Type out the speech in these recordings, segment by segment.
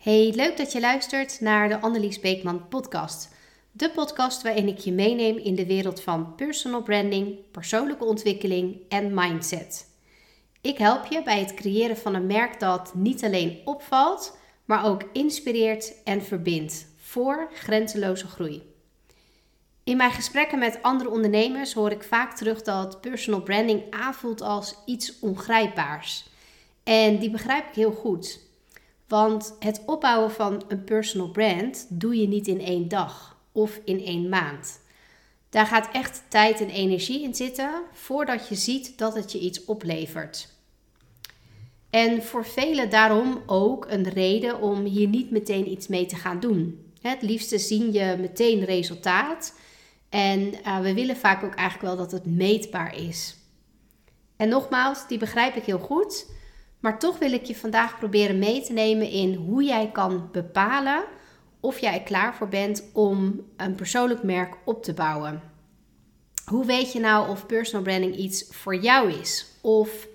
Hey, leuk dat je luistert naar de Annelies Beekman podcast. De podcast waarin ik je meeneem in de wereld van personal branding, persoonlijke ontwikkeling en mindset. Ik help je bij het creëren van een merk dat niet alleen opvalt, maar ook inspireert en verbindt voor grenzeloze groei. In mijn gesprekken met andere ondernemers hoor ik vaak terug dat personal branding aanvoelt als iets ongrijpbaars. En die begrijp ik heel goed. Want het opbouwen van een personal brand doe je niet in één dag of in één maand. Daar gaat echt tijd en energie in zitten voordat je ziet dat het je iets oplevert. En voor velen daarom ook een reden om hier niet meteen iets mee te gaan doen. Het liefste zien je meteen resultaat. En uh, we willen vaak ook eigenlijk wel dat het meetbaar is. En nogmaals, die begrijp ik heel goed. Maar toch wil ik je vandaag proberen mee te nemen in hoe jij kan bepalen of jij er klaar voor bent om een persoonlijk merk op te bouwen. Hoe weet je nou of personal branding iets voor jou is? Of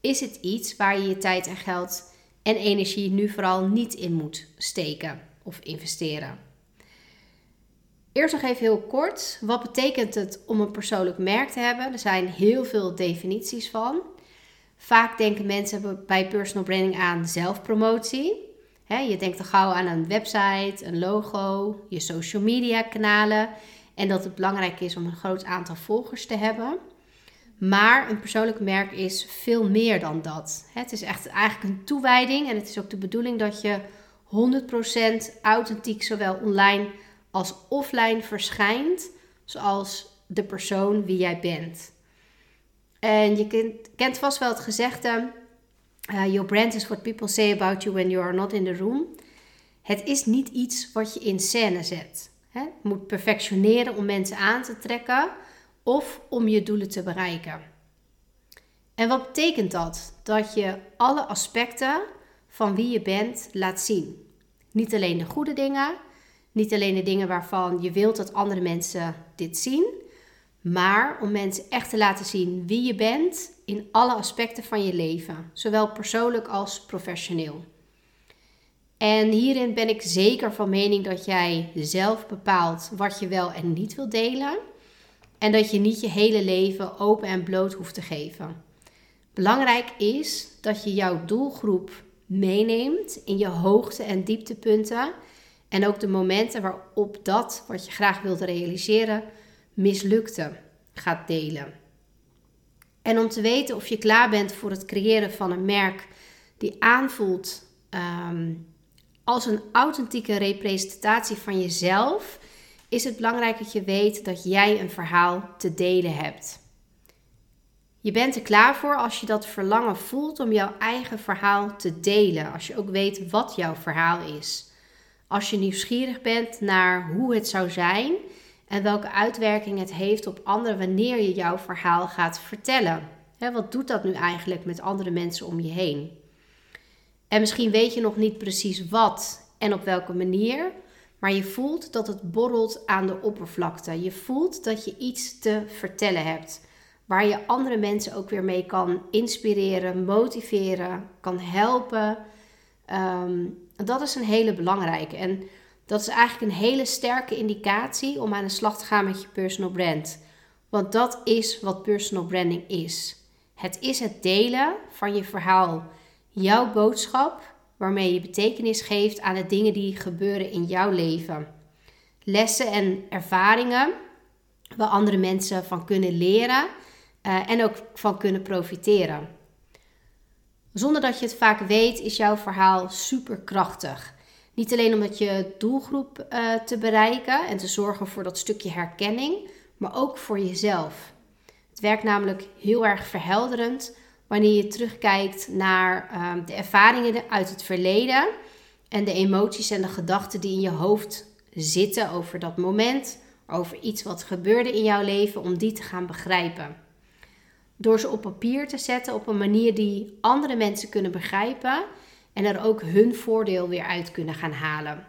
is het iets waar je je tijd en geld en energie nu vooral niet in moet steken of investeren? Eerst nog even heel kort. Wat betekent het om een persoonlijk merk te hebben? Er zijn heel veel definities van. Vaak denken mensen bij personal branding aan zelfpromotie. je denkt al gauw aan een website, een logo, je social media kanalen. En dat het belangrijk is om een groot aantal volgers te hebben. Maar een persoonlijk merk is veel meer dan dat. Het is echt eigenlijk een toewijding en het is ook de bedoeling dat je 100% authentiek zowel online als offline verschijnt, zoals de persoon wie jij bent. En je kent, kent vast wel het gezegde: uh, Your brand is what people say about you when you are not in the room. Het is niet iets wat je in scène zet. Hè? Je moet perfectioneren om mensen aan te trekken of om je doelen te bereiken. En wat betekent dat? Dat je alle aspecten van wie je bent laat zien. Niet alleen de goede dingen, niet alleen de dingen waarvan je wilt dat andere mensen dit zien, maar om mensen echt te laten zien wie je bent in alle aspecten van je leven, zowel persoonlijk als professioneel. En hierin ben ik zeker van mening dat jij zelf bepaalt wat je wel en niet wilt delen. En dat je niet je hele leven open en bloot hoeft te geven. Belangrijk is dat je jouw doelgroep meeneemt in je hoogte- en dieptepunten. En ook de momenten waarop dat wat je graag wilt realiseren mislukte gaat delen. En om te weten of je klaar bent voor het creëren van een merk die aanvoelt ehm, als een authentieke representatie van jezelf, is het belangrijk dat je weet dat jij een verhaal te delen hebt. Je bent er klaar voor als je dat verlangen voelt om jouw eigen verhaal te delen. Als je ook weet wat jouw verhaal is. Als je nieuwsgierig bent naar hoe het zou zijn en welke uitwerking het heeft op anderen wanneer je jouw verhaal gaat vertellen. wat doet dat nu eigenlijk met andere mensen om je heen? En misschien weet je nog niet precies wat en op welke manier, maar je voelt dat het borrelt aan de oppervlakte. Je voelt dat je iets te vertellen hebt, waar je andere mensen ook weer mee kan inspireren, motiveren, kan helpen. Ehm, dat is een hele belangrijke. En dat is eigenlijk een hele sterke indicatie om aan de slag te gaan met je personal brand. Want dat is wat personal branding is. Het is het delen van je verhaal, jouw boodschap, waarmee je betekenis geeft aan de dingen die gebeuren in jouw leven. Lessen en ervaringen waar andere mensen van kunnen leren uh, en ook van kunnen profiteren. Zonder dat je het vaak weet, is jouw verhaal superkrachtig. Niet alleen om je doelgroep uh, te bereiken en te zorgen voor dat stukje herkenning, maar ook voor jezelf. Het werkt namelijk heel erg verhelderend wanneer je terugkijkt naar uh, de ervaringen uit het verleden en de emoties en de gedachten die in je hoofd zitten over dat moment, over iets wat gebeurde in jouw leven, om die te gaan begrijpen. Door ze op papier te zetten op een manier die andere mensen kunnen begrijpen en er ook hun voordeel weer uit kunnen gaan halen.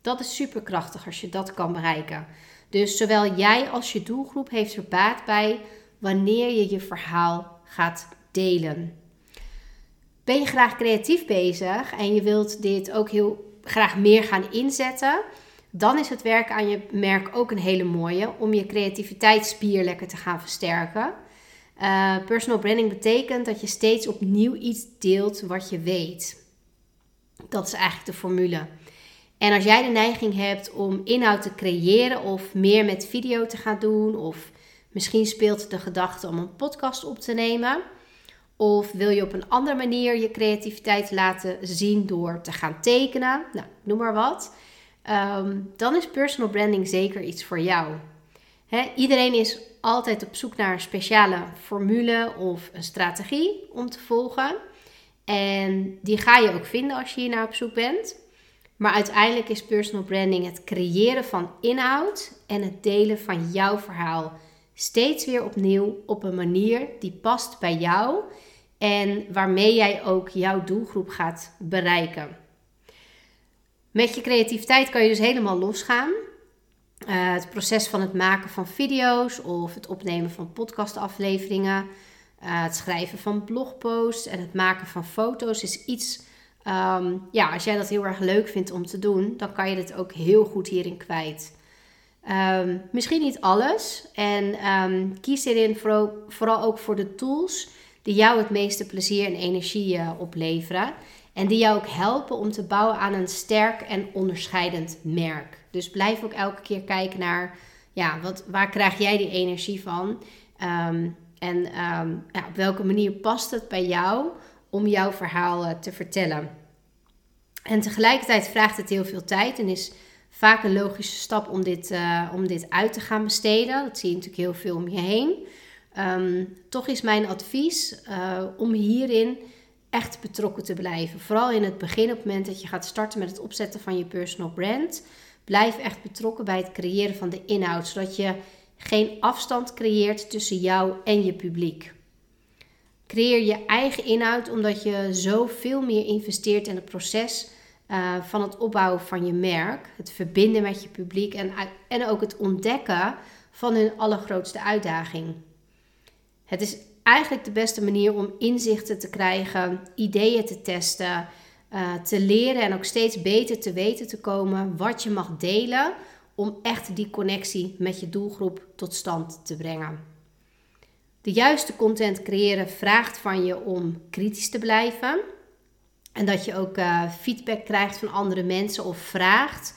Dat is superkrachtig als je dat kan bereiken. Dus zowel jij als je doelgroep heeft er baat bij wanneer je je verhaal gaat delen. Ben je graag creatief bezig en je wilt dit ook heel graag meer gaan inzetten, dan is het werk aan je merk ook een hele mooie om je creativiteitsspier lekker te gaan versterken. Uh, personal branding betekent dat je steeds opnieuw iets deelt wat je weet. Dat is eigenlijk de formule. En als jij de neiging hebt om inhoud te creëren of meer met video te gaan doen, of misschien speelt de gedachte om een podcast op te nemen, of wil je op een andere manier je creativiteit laten zien door te gaan tekenen, nou, noem maar wat, ehm, dan is personal branding zeker iets voor jou. iedereen is altijd op zoek naar een speciale formule of een strategie om te volgen. En die ga je ook vinden als je hier naar op zoek bent. Maar uiteindelijk is personal branding het creëren van inhoud en het delen van jouw verhaal. Steeds weer opnieuw op een manier die past bij jou en waarmee jij ook jouw doelgroep gaat bereiken. Met je creativiteit kan je dus helemaal losgaan. Uh, het proces van het maken van video's of het opnemen van podcastafleveringen, uh, het schrijven van blogposts en het maken van foto's is iets. Um, ja, als jij dat heel erg leuk vindt om te doen, dan kan je dit ook heel goed hierin kwijt. Um, misschien niet alles. En um, kies hierin vooral, vooral, ook voor de tools die jou het meeste plezier en energie uh, opleveren. En die jou ook helpen om te bouwen aan een sterk en onderscheidend merk. Dus blijf ook elke keer kijken naar, ja, wat, waar krijg jij die energie van? Um, en um, ja, op welke manier past het bij jou om jouw verhaal uh, te vertellen? En tegelijkertijd vraagt het heel veel tijd en is vaak een logische stap om dit, uh, om dit uit te gaan besteden. Dat zie je natuurlijk heel veel om je heen. Um, toch is mijn advies uh, om hierin echt betrokken te blijven. Vooral in het begin, op het moment dat je gaat starten met het opzetten van je personal brand. Blijf echt betrokken bij het creëren van de inhoud, zodat je geen afstand creëert tussen jou en je publiek. Creëer je eigen inhoud omdat je zo veel meer investeert in het proces uh, van het opbouwen van je merk, het verbinden met je publiek en, en ook het ontdekken van hun allergrootste uitdaging. Het is eigenlijk de beste manier om inzichten te krijgen, ideeën te testen, uh, te leren en ook steeds beter te weten te komen wat je mag delen om echt die connectie met je doelgroep tot stand te brengen. De juiste content creëren vraagt van je om kritisch te blijven en dat je ook uh, feedback krijgt van andere mensen of vraagt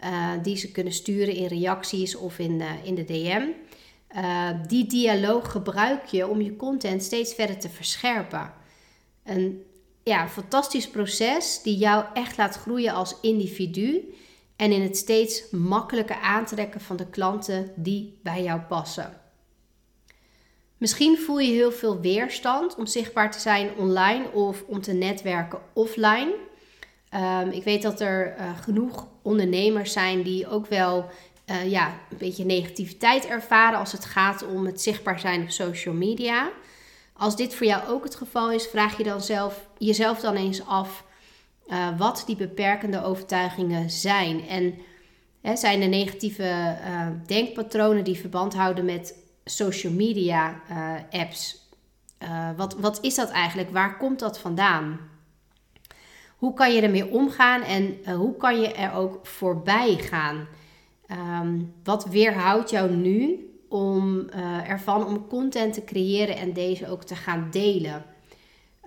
uh, die ze kunnen sturen in reacties of in, in de DM. die dialoog gebruik je om je content steeds verder te verscherpen. Een ja, fantastisch proces die jou echt laat groeien als individu en in het steeds makkelijker aantrekken van de klanten die bij jou passen. Misschien voel je heel veel weerstand om zichtbaar te zijn online of om te netwerken offline. Um, ik weet dat er uh, genoeg ondernemers zijn die ook wel uh, ja, een beetje negativiteit ervaren als het gaat om het zichtbaar zijn op social media. Als dit voor jou ook het geval is, vraag je dan zelf, jezelf dan eens af uh, wat die beperkende overtuigingen zijn. En hè, zijn er negatieve uh, denkpatronen die verband houden met social media uh, apps? wat, wat is dat eigenlijk? Waar komt dat vandaan? Hoe kan je ermee omgaan en hoe kan je er ook voorbij gaan? Um, wat weerhoudt jou nu om ervan om content te creëren en deze ook te gaan delen?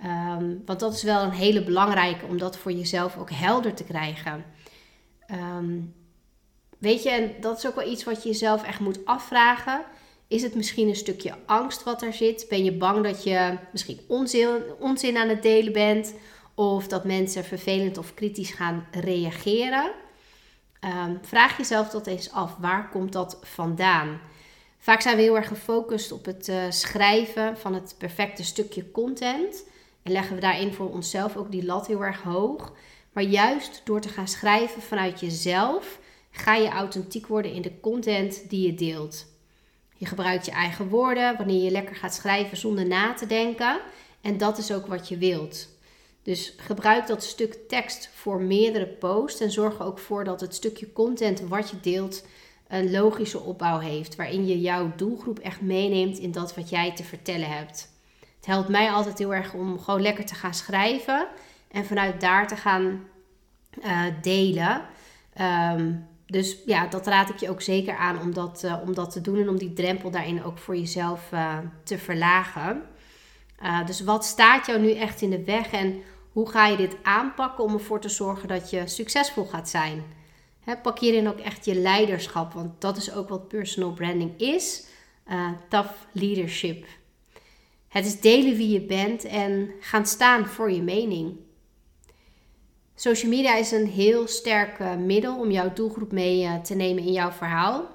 Um, want dat is wel een hele belangrijke om dat voor jezelf ook helder te krijgen. Um, weet je, en dat is ook wel iets wat je jezelf echt moet afvragen. Is het misschien een stukje angst wat er zit? Ben je bang dat je misschien onzin, onzin aan het delen bent? Of dat mensen vervelend of kritisch gaan reageren? Um, vraag jezelf dat eens af. Waar komt dat vandaan? Vaak zijn we heel erg gefocust op het uh, schrijven van het perfecte stukje content. En leggen we daarin voor onszelf ook die lat heel erg hoog. Maar juist door te gaan schrijven vanuit jezelf, ga je authentiek worden in de content die je deelt. Je gebruikt je eigen woorden wanneer je lekker gaat schrijven zonder na te denken. En dat is ook wat je wilt. Dus gebruik dat stuk tekst voor meerdere posts en zorg er ook voor dat het stukje content wat je deelt een logische opbouw heeft, waarin je jouw doelgroep echt meeneemt in dat wat jij te vertellen hebt. Helpt mij altijd heel erg om gewoon lekker te gaan schrijven en vanuit daar te gaan delen. Ehm, dus ja, dat raad ik je ook zeker aan om dat, om dat te doen en om die drempel daarin ook voor jezelf te verlagen. dus wat staat jou nu echt in de weg en hoe ga je dit aanpakken om ervoor te zorgen dat je succesvol gaat zijn? pak hierin ook echt je leiderschap, want dat is ook wat personal branding is. Tough leadership. Het is delen wie je bent en gaan staan voor je mening. Social media is een heel sterk uh, middel om jouw doelgroep mee uh, te nemen in jouw verhaal.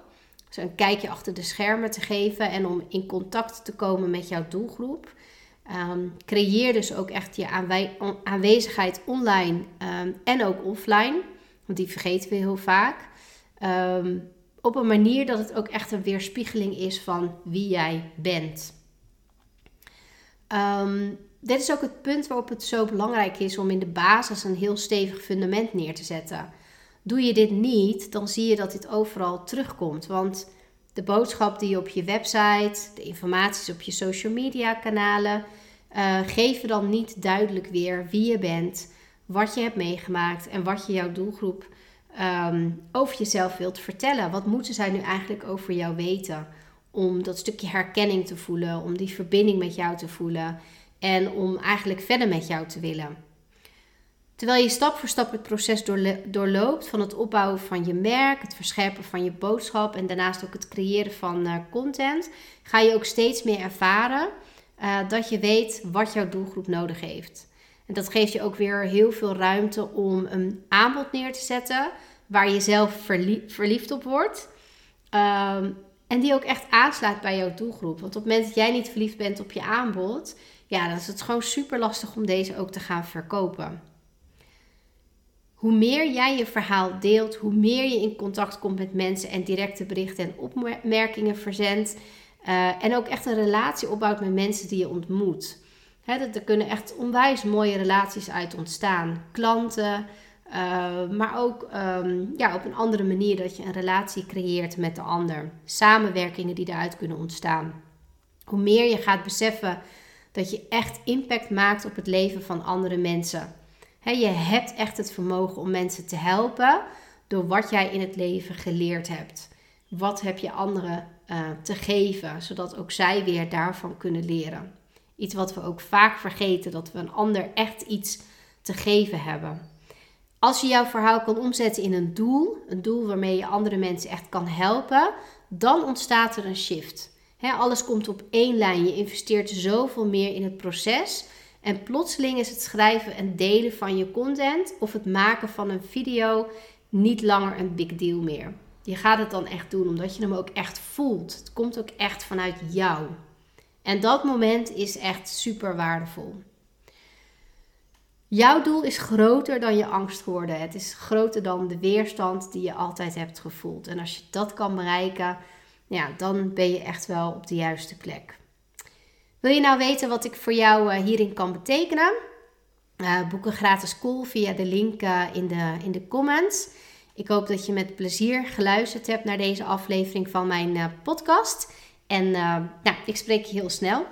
Dus een kijkje achter de schermen te geven en om in contact te komen met jouw doelgroep. Um, creëer dus ook echt je aanwezigheid online um, en ook offline. Want die vergeten we heel vaak. Um, op een manier dat het ook echt een weerspiegeling is van wie jij bent. Um, dit is ook het punt waarop het zo belangrijk is om in de basis een heel stevig fundament neer te zetten. Doe je dit niet, dan zie je dat dit overal terugkomt. Want de boodschap die je op je website, de informaties op je social media kanalen, uh, geven dan niet duidelijk weer wie je bent, wat je hebt meegemaakt en wat je jouw doelgroep um, over jezelf wilt vertellen. Wat moeten zij nu eigenlijk over jou weten? Om dat stukje herkenning te voelen, om die verbinding met jou te voelen en om eigenlijk verder met jou te willen. Terwijl je stap voor stap het proces doorloopt van het opbouwen van je merk, het verscherpen van je boodschap en daarnaast ook het creëren van uh, content, ga je ook steeds meer ervaren uh, dat je weet wat jouw doelgroep nodig heeft. En dat geeft je ook weer heel veel ruimte om een aanbod neer te zetten waar je zelf verliefd op wordt. Ehm, en die ook echt aansluit bij jouw doelgroep. Want op het moment dat jij niet verliefd bent op je aanbod, ja, dan is het gewoon super lastig om deze ook te gaan verkopen. Hoe meer jij je verhaal deelt, hoe meer je in contact komt met mensen en directe berichten en opmerkingen verzendt. Uh, en ook echt een relatie opbouwt met mensen die je ontmoet. He, er kunnen echt onwijs mooie relaties uit ontstaan. Klanten, uh, maar ook um, ja, op een andere manier dat je een relatie creëert met de ander. Samenwerkingen die eruit kunnen ontstaan. Hoe meer je gaat beseffen dat je echt impact maakt op het leven van andere mensen. Je hebt echt het vermogen om mensen te helpen door wat jij in het leven geleerd hebt. Wat heb je anderen uh, te geven, zodat ook zij weer daarvan kunnen leren. Iets wat we ook vaak vergeten, dat we een ander echt iets te geven hebben. Als je jouw verhaal kan omzetten in een doel, een doel waarmee je andere mensen echt kan helpen, dan ontstaat er een shift. alles komt op één lijn. Je investeert zoveel meer in het proces. En plotseling is het schrijven en delen van je content of het maken van een video niet langer een big deal meer. Je gaat het dan echt doen omdat je hem ook echt voelt. Het komt ook echt vanuit jou. En dat moment is echt super waardevol. Jouw doel is groter dan je angst geworden. Het is groter dan de weerstand die je altijd hebt gevoeld. En als je dat kan bereiken, ja, dan ben je echt wel op de juiste plek. Wil je nou weten wat ik voor jou eh, hierin kan betekenen? Uh, boek een gratis call via de link eh, in, de, in de comments. Ik hoop dat je met plezier geluisterd hebt naar deze aflevering van mijn podcast. En nou, ik spreek je heel snel.